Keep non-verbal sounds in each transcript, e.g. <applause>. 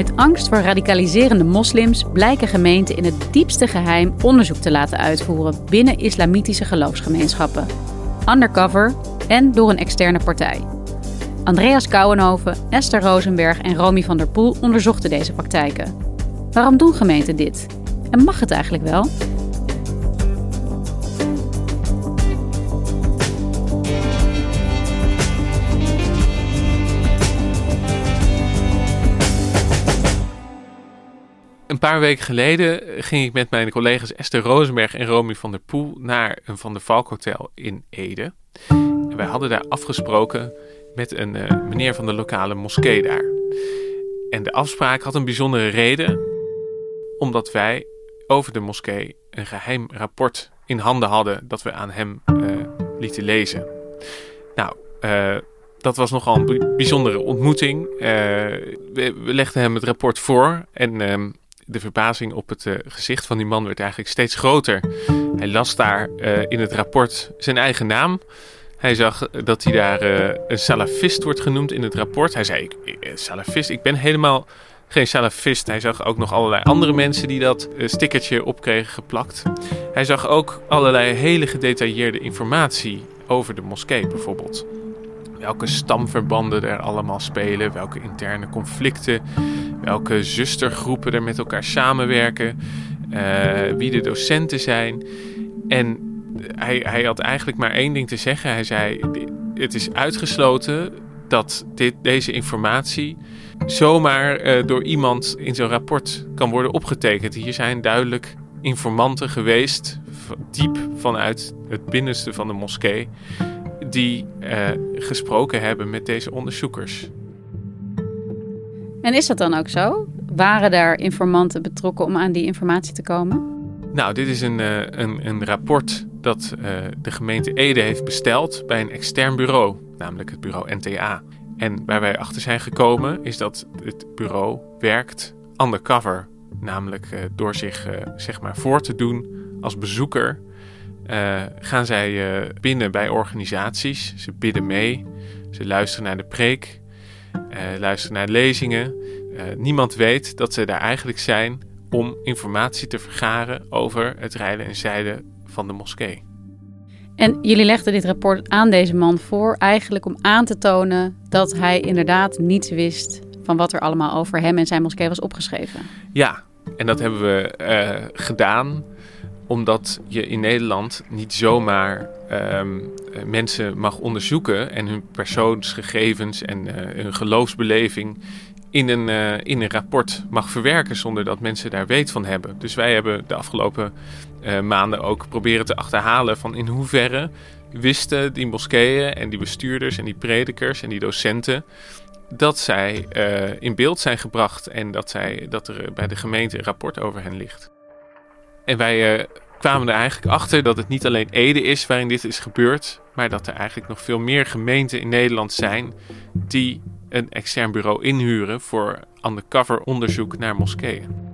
Uit angst voor radicaliserende moslims blijken gemeenten in het diepste geheim onderzoek te laten uitvoeren binnen islamitische geloofsgemeenschappen. Undercover en door een externe partij. Andreas Kouwenhoven, Esther Rosenberg en Romy van der Poel onderzochten deze praktijken. Waarom doen gemeenten dit? En mag het eigenlijk wel? Paar weken geleden ging ik met mijn collega's Esther Rosenberg en Romy van der Poel naar een Van der Valk Hotel in Ede. En wij hadden daar afgesproken met een eh, meneer van de lokale moskee daar. En de afspraak had een bijzondere reden, omdat wij over de moskee een geheim rapport in handen hadden dat we aan hem eh, lieten lezen. Nou, eh, dat was nogal een bij- bijzondere ontmoeting. We, we legden hem het rapport voor en ehm, de verbazing op het eh, gezicht van die man werd eigenlijk steeds groter. Hij las daar eh, in het rapport zijn eigen naam. Hij zag dat hij daar eh, een salafist wordt genoemd in het rapport. Hij zei, ik, eh, salafist, ik ben helemaal geen salafist. Hij zag ook nog allerlei andere mensen die dat eh, stickertje op kregen geplakt. Hij zag ook allerlei hele gedetailleerde informatie over de moskee bijvoorbeeld. Welke stamverbanden er allemaal spelen, welke interne conflicten, welke zustergroepen er met elkaar samenwerken, eh, wie de docenten zijn. En hij, hij had eigenlijk maar één ding te zeggen. Hij zei: Het is uitgesloten dat dit, deze informatie zomaar eh, door iemand in zo'n rapport kan worden opgetekend. Hier zijn duidelijk informanten geweest, diep vanuit het binnenste van de moskee, die eh, gesproken hebben met deze onderzoekers. En is dat dan ook zo? Waren daar informanten betrokken om aan die informatie te komen? Nou, dit is een, eh, een, een rapport dat eh, de gemeente Ede heeft besteld bij een extern bureau, namelijk het bureau NTA. En waar wij achter zijn gekomen is dat het bureau werkt undercover, namelijk eh, door zich zeg maar voor te doen als bezoeker. gaan zij binnen bij organisaties, ze bidden mee, ze luisteren naar de preek, luisteren naar lezingen. Eh, niemand weet dat ze daar eigenlijk zijn om informatie te vergaren over het rijden en zeilen van de moskee. En jullie legden dit rapport aan deze man voor, eigenlijk om aan te tonen dat hij inderdaad niets wist van wat er allemaal over hem en zijn moskee was opgeschreven. Ja, en dat hebben we eh, gedaan omdat je in Nederland niet zomaar ehm, eh, mensen mag onderzoeken en hun persoonsgegevens en eh, hun geloofsbeleving in een, eh, in een rapport mag verwerken zonder dat mensen daar weet van hebben. Dus wij hebben de afgelopen maanden ook proberen te achterhalen van in hoeverre wisten die moskeeën en die bestuurders en die predikers en die docenten dat zij in beeld zijn gebracht en dat, zij, dat er bij de gemeente een rapport over hen ligt. En wij eh, kwamen er eigenlijk achter dat het niet alleen Ede is waarin dit is gebeurd, maar dat er eigenlijk nog veel meer gemeenten in Nederland zijn die een extern bureau inhuren voor undercover onderzoek naar moskeeën.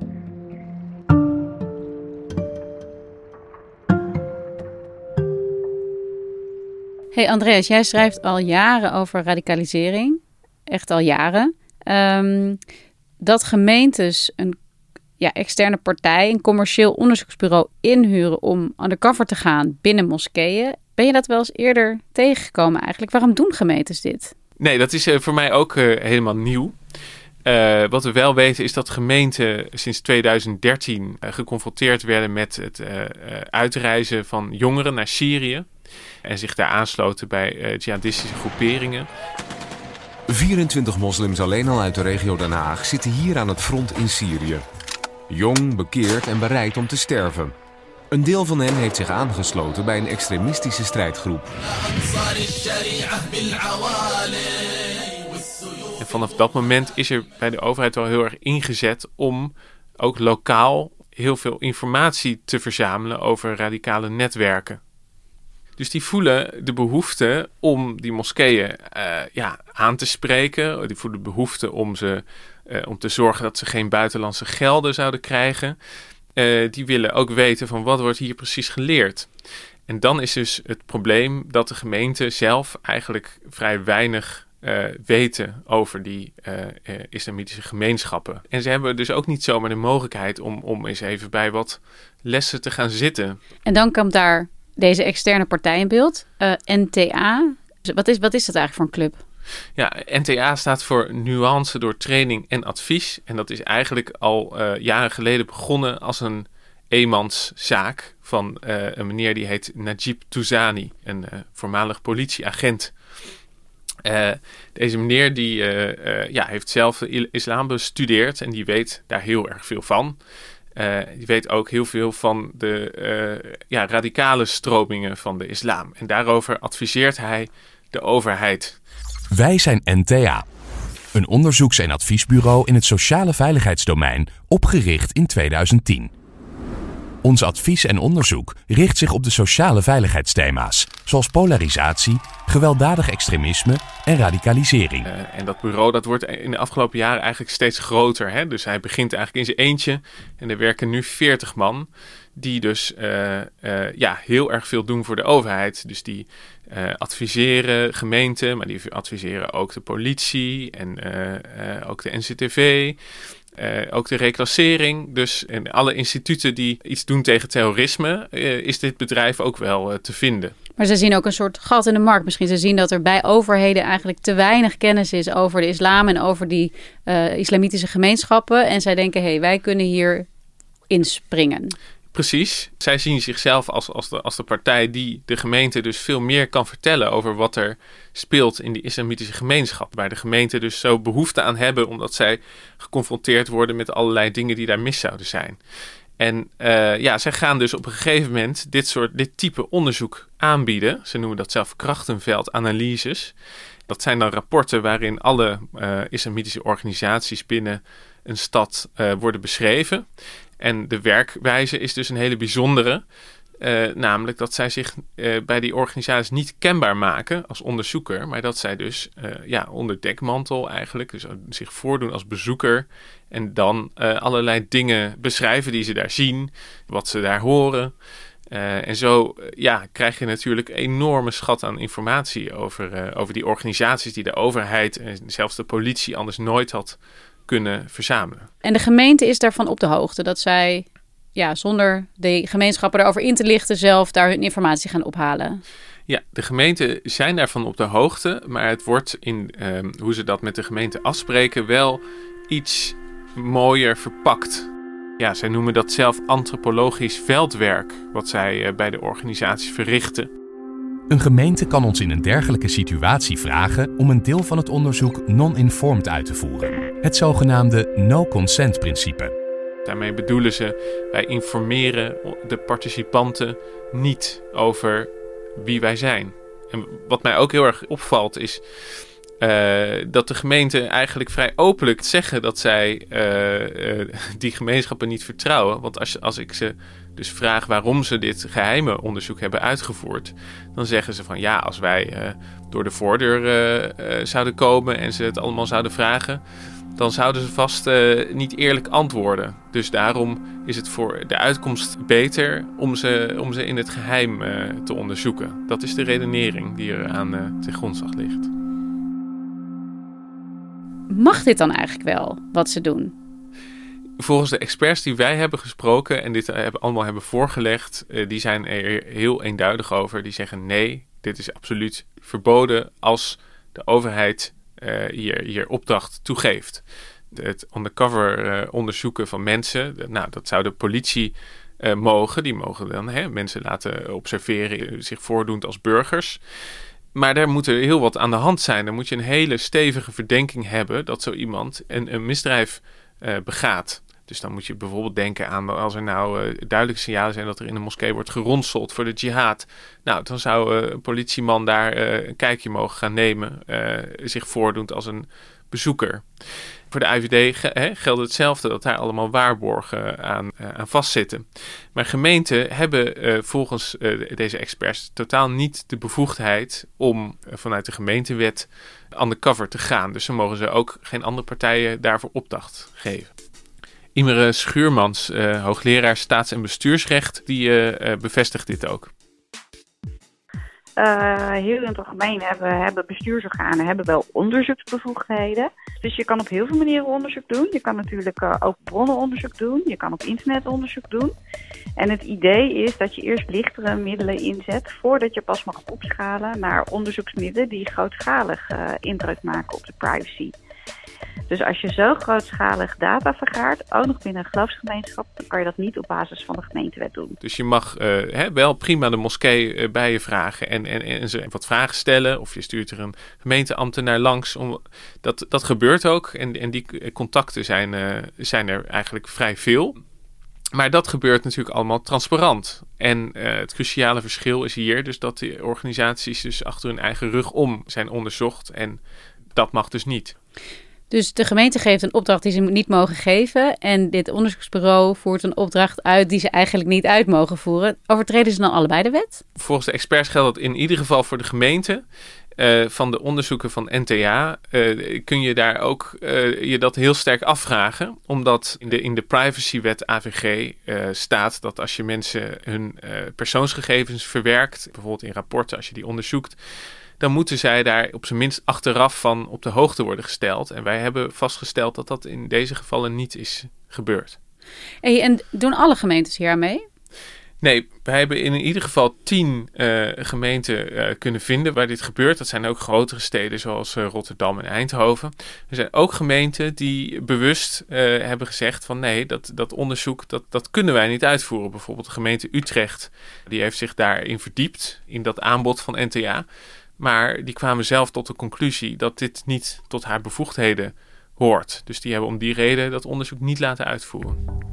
Hey Andreas, jij schrijft al jaren over radicalisering. Echt al jaren. Ehm, dat gemeentes een ja, externe partij, een commercieel onderzoeksbureau inhuren om undercover te gaan binnen moskeeën. Ben je dat wel eens eerder tegengekomen eigenlijk? Waarom doen gemeentes dit? Nee, dat is voor mij ook helemaal nieuw. Uh, wat we wel weten is dat gemeenten sinds 2013 uh, geconfronteerd werden met het uh, uitreizen van jongeren naar Syrië. En zich daar aansloten bij jihadistische groeperingen. 24 moslims alleen al uit de regio Den Haag zitten hier aan het front in Syrië. Jong, bekeerd en bereid om te sterven. Een deel van hen heeft zich aangesloten bij een extremistische strijdgroep. En vanaf dat moment is er bij de overheid wel heel erg ingezet om ook lokaal heel veel informatie te verzamelen over radicale netwerken. Dus die voelen de behoefte om die moskeeën uh, ja, aan te spreken. Die voelen de behoefte om, ze, uh, om te zorgen dat ze geen buitenlandse gelden zouden krijgen. Uh, die willen ook weten van wat wordt hier precies geleerd. En dan is dus het probleem dat de gemeente zelf eigenlijk vrij weinig uh, weten over die islamitische gemeenschappen. En ze hebben dus ook niet zomaar de mogelijkheid om, om eens even bij wat lessen te gaan zitten. En dan komt daar deze externe partij in beeld, NTA. Wat is, wat is dat eigenlijk voor een club? Ja, NTA staat voor Nuance door Training en Advies. En dat is eigenlijk al jaren geleden begonnen als een eenmanszaak van een meneer die heet Najib Touzani, een voormalig politieagent uh, deze meneer die, uh, uh, ja, heeft zelf islam bestudeerd en die weet daar heel erg veel van. die weet ook heel veel van de ja, radicale stromingen van de islam. En daarover adviseert hij de overheid. Wij zijn NTA, een onderzoeks- en adviesbureau in het sociale veiligheidsdomein, opgericht in 2010. Ons advies en onderzoek richt zich op de sociale veiligheidsthema's, zoals polarisatie, gewelddadig extremisme en radicalisering. Uh, en dat bureau dat wordt in de afgelopen jaren eigenlijk steeds groter. Hè? Dus hij begint eigenlijk in zijn eentje en er werken nu 40 man die dus uh, uh, ja, heel erg veel doen voor de overheid. Dus die adviseren gemeenten, maar die adviseren ook de politie en ook de NCTV. Ook de reclassering. Dus in alle instituten die iets doen tegen terrorisme, is dit bedrijf ook wel te vinden. Maar ze zien ook een soort gat in de markt. Misschien ze zien dat er bij overheden eigenlijk te weinig kennis is over de islam en over die islamitische gemeenschappen. En zij denken, hé, hey, wij kunnen hier inspringen. Precies. Zij zien zichzelf als, als, de, als de partij die de gemeente dus veel meer kan vertellen over wat er speelt in die islamitische gemeenschap. Waar de gemeente dus zo behoefte aan hebben omdat zij geconfronteerd worden met allerlei dingen die daar mis zouden zijn. En uh, ja, zij gaan dus op een gegeven moment dit soort, dit type onderzoek aanbieden. Ze noemen dat zelf krachtenveldanalyses. Dat zijn dan rapporten waarin alle uh, islamitische organisaties binnen een stad uh, worden beschreven. En de werkwijze is dus een hele bijzondere. Uh, namelijk dat zij zich uh, bij die organisaties niet kenbaar maken als onderzoeker, maar dat zij dus uh, ja, onder dekmantel eigenlijk dus zich voordoen als bezoeker en dan allerlei dingen beschrijven die ze daar zien, wat ze daar horen. en zo ja, krijg je natuurlijk enorme schat aan informatie over, over die organisaties die de overheid en zelfs de politie anders nooit had kunnen verzamelen. En de gemeente is daarvan op de hoogte dat zij ja, zonder de gemeenschappen erover in te lichten zelf daar hun informatie gaan ophalen. Ja, de gemeenten zijn daarvan op de hoogte, maar het wordt in um, hoe ze dat met de gemeente afspreken wel iets mooier verpakt. Ja, zij noemen dat zelf antropologisch veldwerk, wat zij uh, bij de organisatie verrichten. Een gemeente kan ons in een dergelijke situatie vragen om een deel van het onderzoek non-informed uit te voeren. Het zogenaamde no-consent-principe. Daarmee bedoelen ze, wij informeren de participanten niet over wie wij zijn. En wat mij ook heel erg opvalt is uh, dat de gemeenten eigenlijk vrij openlijk zeggen dat zij uh, uh, die gemeenschappen niet vertrouwen. Want als, als ik ze dus vraag waarom ze dit geheime onderzoek hebben uitgevoerd, dan zeggen ze van ja, als wij door de voordeur zouden komen en ze het allemaal zouden vragen, dan zouden ze vast niet eerlijk antwoorden. Dus daarom is het voor de uitkomst beter om ze, om ze in het geheim te onderzoeken. Dat is de redenering die er aan ten grondslag ligt. Mag dit dan eigenlijk wel, wat ze doen? Volgens de experts die wij hebben gesproken en dit hebben, allemaal hebben voorgelegd, uh, die zijn er heel eenduidig over. Die zeggen nee, dit is absoluut verboden als de overheid uh, hier, hier opdracht toegeeft. Het undercover onderzoeken van mensen, nou, dat zou de politie mogen. Die mogen dan hè, mensen laten observeren, zich voordoen als burgers. Maar daar moet er heel wat aan de hand zijn. Dan moet je een hele stevige verdenking hebben dat zo iemand een, een misdrijf begaat. Dus dan moet je bijvoorbeeld denken aan als er nou uh, duidelijke signalen zijn dat er in een moskee wordt geronseld voor de jihad. Nou, dan zou uh, een politieman daar een kijkje mogen gaan nemen, zich voordoend als een bezoeker. Voor de IVD geldt hetzelfde, dat daar allemaal waarborgen aan, vastzitten. Maar gemeenten hebben volgens deze experts totaal niet de bevoegdheid om vanuit de gemeentewet undercover te gaan. Dus dan mogen ze ook geen andere partijen daarvoor opdracht geven. Imre Schuurmans, hoogleraar staats- en bestuursrecht, die bevestigt dit ook. Uh, heel in het algemeen hebben, hebben bestuursorganen hebben wel onderzoeksbevoegdheden. Dus je kan op heel veel manieren onderzoek doen. Je kan natuurlijk uh, ook bronnenonderzoek doen. Je kan op internetonderzoek doen. En het idee is dat je eerst lichtere middelen inzet voordat je pas mag opschalen naar onderzoeksmiddelen die grootschalig indruk maken op de privacy. Dus als je zo grootschalig data vergaart, ook nog binnen een geloofsgemeenschap, dan kan je dat niet op basis van de gemeentewet doen. Dus je mag uh, hè, wel prima de moskee uh, bij je vragen en, en, en ze wat vragen stellen. Of je stuurt er een gemeenteambtenaar langs. Om, dat, dat gebeurt ook en, en die contacten zijn, zijn er eigenlijk vrij veel. Maar dat gebeurt natuurlijk allemaal transparant. En het cruciale verschil is hier dus dat de organisaties dus achter hun eigen rug om zijn onderzocht. En dat mag dus niet. Dus de gemeente geeft een opdracht die ze niet mogen geven. En dit onderzoeksbureau voert een opdracht uit die ze eigenlijk niet uit mogen voeren. Overtreden ze dan allebei de wet? Volgens de experts geldt dat in ieder geval voor de gemeente. Uh, van de onderzoeken van NTA uh, kun je daar ook uh, je dat heel sterk afvragen. Omdat in de, in de privacywet AVG staat dat als je mensen hun persoonsgegevens verwerkt, bijvoorbeeld in rapporten als je die onderzoekt, dan moeten zij daar op zijn minst achteraf van op de hoogte worden gesteld. En wij hebben vastgesteld dat dat in deze gevallen niet is gebeurd. Hey, en doen alle gemeentes hier aan mee? Nee, wij hebben in ieder geval tien uh, gemeenten uh, kunnen vinden waar dit gebeurt. Dat zijn ook grotere steden zoals uh, Rotterdam en Eindhoven. Er zijn ook gemeenten die bewust hebben gezegd van nee, dat, dat onderzoek dat, dat kunnen wij niet uitvoeren. Bijvoorbeeld de gemeente Utrecht, die heeft zich daarin verdiept, in dat aanbod van NTA. Maar die kwamen zelf tot de conclusie dat dit niet tot haar bevoegdheden hoort. Dus die hebben om die reden dat onderzoek niet laten uitvoeren.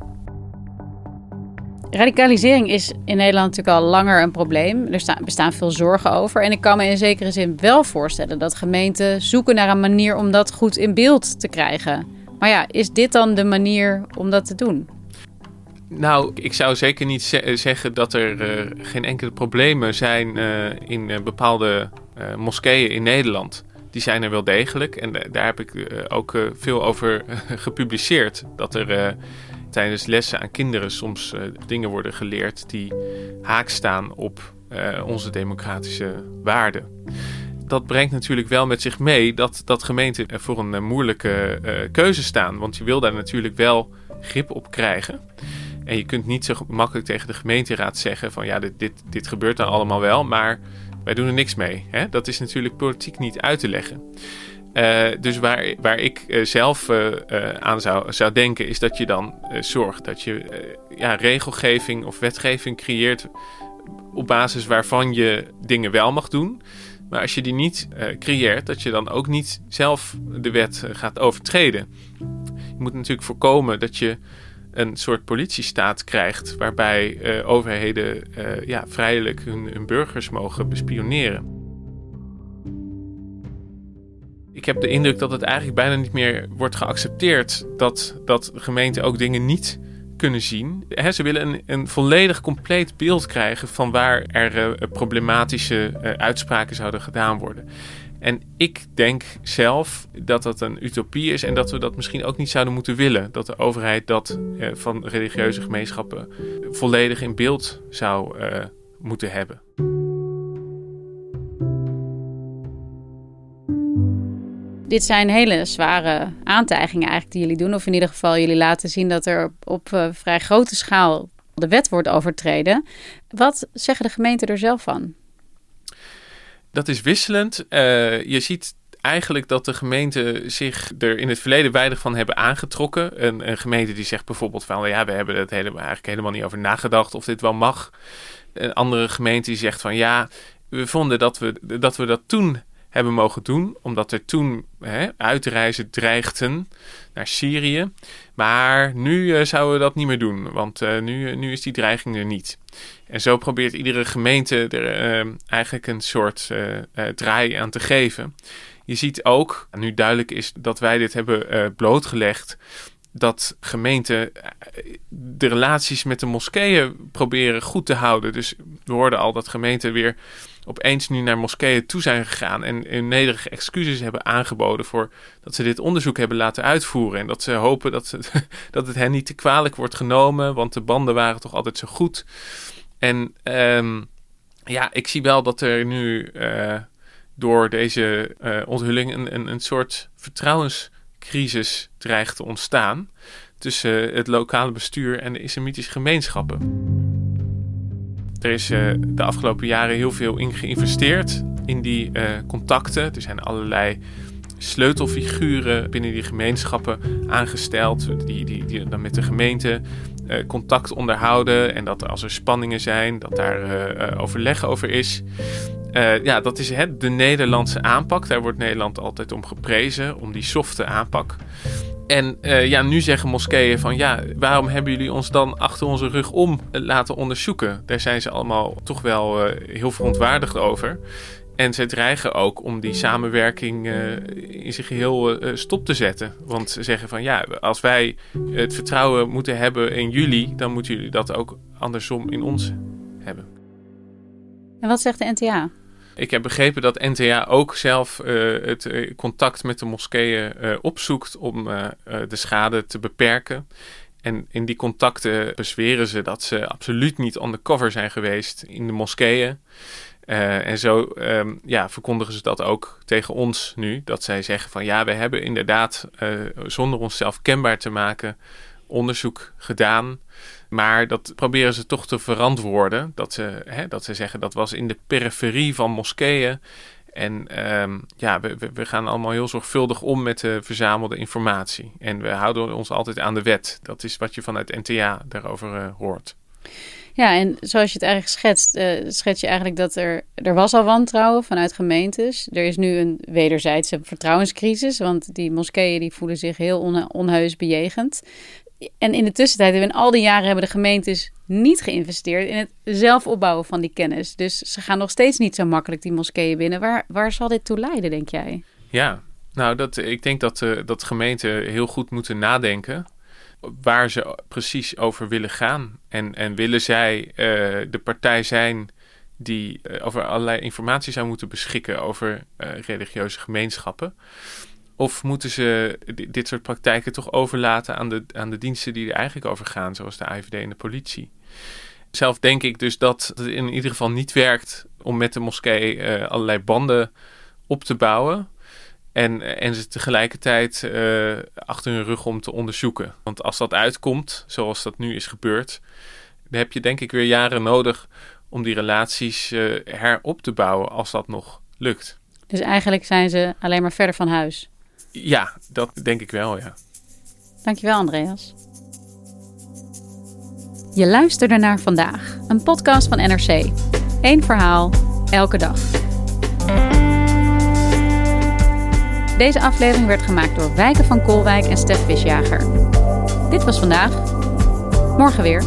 Radicalisering is in Nederland natuurlijk al langer een probleem. Er staan, bestaan veel zorgen over. En ik kan me in zekere zin wel voorstellen dat gemeenten zoeken naar een manier om dat goed in beeld te krijgen. Maar ja, is dit dan de manier om dat te doen? Nou, ik zou zeker niet zeggen dat er uh, geen enkele problemen zijn uh, in uh, bepaalde moskeeën in Nederland. Die zijn er wel degelijk en daar heb ik ook veel over <laughs> gepubliceerd. Dat er tijdens lessen aan kinderen soms dingen worden geleerd die haak staan op onze democratische waarden. Dat brengt natuurlijk wel met zich mee dat, dat gemeenten voor een moeilijke keuze staan. Want je wil daar natuurlijk wel grip op krijgen. En je kunt niet zo makkelijk tegen de gemeenteraad zeggen van ja, dit, dit, dit gebeurt dan allemaal wel, maar wij doen er niks mee. Hè? Dat is natuurlijk politiek niet uit te leggen. Uh, dus waar, waar ik uh, zelf uh, aan zou, zou denken, is dat je dan zorgt dat je ja, regelgeving of wetgeving creëert op basis waarvan je dingen wel mag doen. Maar als je die niet creëert, dat je dan ook niet zelf de wet gaat overtreden. Je moet natuurlijk voorkomen dat je een soort politiestaat krijgt waarbij uh, overheden uh, ja, vrijelijk hun, hun, burgers mogen bespioneren. Ik heb de indruk dat het eigenlijk bijna niet meer wordt geaccepteerd dat, dat gemeenten ook dingen niet kunnen zien. Ze willen een, een volledig compleet beeld krijgen van waar er uh, problematische uitspraken zouden gedaan worden. En ik denk zelf dat dat een utopie is en dat we dat misschien ook niet zouden moeten willen. Dat de overheid dat eh, van religieuze gemeenschappen volledig in beeld zou uh, moeten hebben. dit zijn hele zware aantijgingen eigenlijk die jullie doen. Of in ieder geval jullie laten zien dat er op, uh, vrij grote schaal de wet wordt overtreden. Wat zeggen de gemeenten er zelf van? Dat is wisselend. Uh, je ziet eigenlijk dat de gemeenten zich er in het verleden weinig van hebben aangetrokken. Een, een gemeente die zegt bijvoorbeeld van ja, we hebben er helemaal, eigenlijk helemaal niet over nagedacht of dit wel mag. Een andere gemeente die zegt van ja, we vonden dat we dat, we dat toen hebben mogen doen, omdat er toen hè, uitreizen dreigden naar Syrië. Maar nu uh, zouden we dat niet meer doen, want uh, nu, nu is die dreiging er niet. En zo probeert iedere gemeente er uh, eigenlijk een soort draai aan te geven. Je ziet ook, nu duidelijk is dat wij dit hebben blootgelegd, dat gemeenten de relaties met de moskeeën proberen goed te houden. Dus we hoorden al dat gemeenten weer opeens nu naar moskeeën toe zijn gegaan en, en nederige excuses hebben aangeboden voor dat ze dit onderzoek hebben laten uitvoeren. En dat ze hopen dat, <laughs> dat het hen niet te kwalijk wordt genomen, want de banden waren toch altijd zo goed. En um, ja, ik zie wel dat er nu uh, door deze uh, onthulling een, een, een soort vertrouwenscrisis dreigt te ontstaan tussen het lokale bestuur en de islamitische gemeenschappen. Er is uh, de afgelopen jaren heel veel in geïnvesteerd in die uh, contacten. Er zijn allerlei sleutelfiguren binnen die gemeenschappen aangesteld, die, die, die dan met de gemeente uh, contact onderhouden. En dat als er spanningen zijn, dat daar overleg over is. ja, dat is hè, de Nederlandse aanpak. Daar wordt Nederland altijd om geprezen, om die softe aanpak. En uh, ja, nu zeggen moskeeën van ja, waarom hebben jullie ons dan achter onze rug om laten onderzoeken? Daar zijn ze allemaal toch wel uh, heel verontwaardigd over. En ze dreigen ook om die samenwerking uh, in zijn geheel stop te zetten. Want ze zeggen van ja, als wij het vertrouwen moeten hebben in jullie, dan moeten jullie dat ook andersom in ons hebben. En wat zegt de NTA? Ik heb begrepen dat NTA ook zelf uh, het uh, contact met de moskeeën uh, opzoekt om de schade te beperken. En in die contacten bezweren ze dat ze absoluut niet undercover zijn geweest in de moskeeën. en zo um, ja, verkondigen ze dat ook tegen ons nu. Dat zij zeggen van ja, we hebben inderdaad zonder onszelf kenbaar te maken onderzoek gedaan. Maar dat proberen ze toch te verantwoorden. Dat ze, hè, dat ze zeggen dat was in de periferie van moskeeën. En um, ja, we, we, gaan allemaal heel zorgvuldig om met de verzamelde informatie. En we houden ons altijd aan de wet. Dat is wat je vanuit NTA daarover uh, hoort. Ja, en zoals je het eigenlijk schetst, uh, schets je eigenlijk dat er, er was al wantrouwen vanuit gemeentes. Er is nu een wederzijdse vertrouwenscrisis, want die moskeeën die voelen zich heel on, onheus bejegend en in de tussentijd, in al die jaren hebben de gemeentes niet geïnvesteerd in het zelf opbouwen van die kennis. Dus ze gaan nog steeds niet zo makkelijk die moskeeën binnen. Waar, waar zal dit toe leiden, denk jij? Ja, nou, dat, ik denk dat, uh, dat gemeenten heel goed moeten nadenken waar ze precies over willen gaan. En, en willen zij uh, de partij zijn die uh, over allerlei informatie zou moeten beschikken over religieuze gemeenschappen? Of moeten ze dit soort praktijken toch overlaten aan de, aan de diensten die er eigenlijk over gaan, zoals de AIVD en de politie? Zelf denk ik dus dat het in ieder geval niet werkt om met de moskee uh, allerlei banden op te bouwen. En, en ze tegelijkertijd uh, achter hun rug om te onderzoeken. Want als dat uitkomt, zoals dat nu is gebeurd, dan heb je denk ik weer jaren nodig om die relaties uh, herop te bouwen als dat nog lukt. Dus eigenlijk zijn ze alleen maar verder van huis. Ja, dat denk ik wel, ja. Dankjewel, Andreas. Je luisterde naar vandaag, een podcast van NRC. Eén verhaal, elke dag. Deze aflevering werd gemaakt door Wijken van Kolwijk en Stef Visjager. Dit was vandaag. Morgen weer.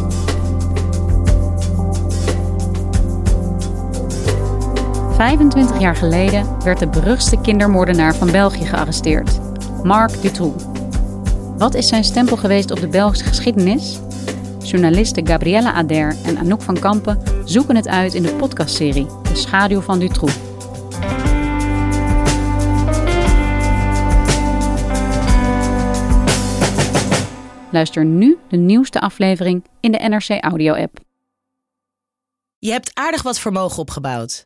...25 jaar geleden werd de beruchtste kindermoordenaar van België gearresteerd. Marc Dutroux. Wat is zijn stempel geweest op de Belgische geschiedenis? Journalisten Gabriella Ader en Anouk van Kampen zoeken het uit in de podcastserie De Schaduw van Dutroux. Luister nu de nieuwste aflevering in de NRC Audio-app. Je hebt aardig wat vermogen opgebouwd.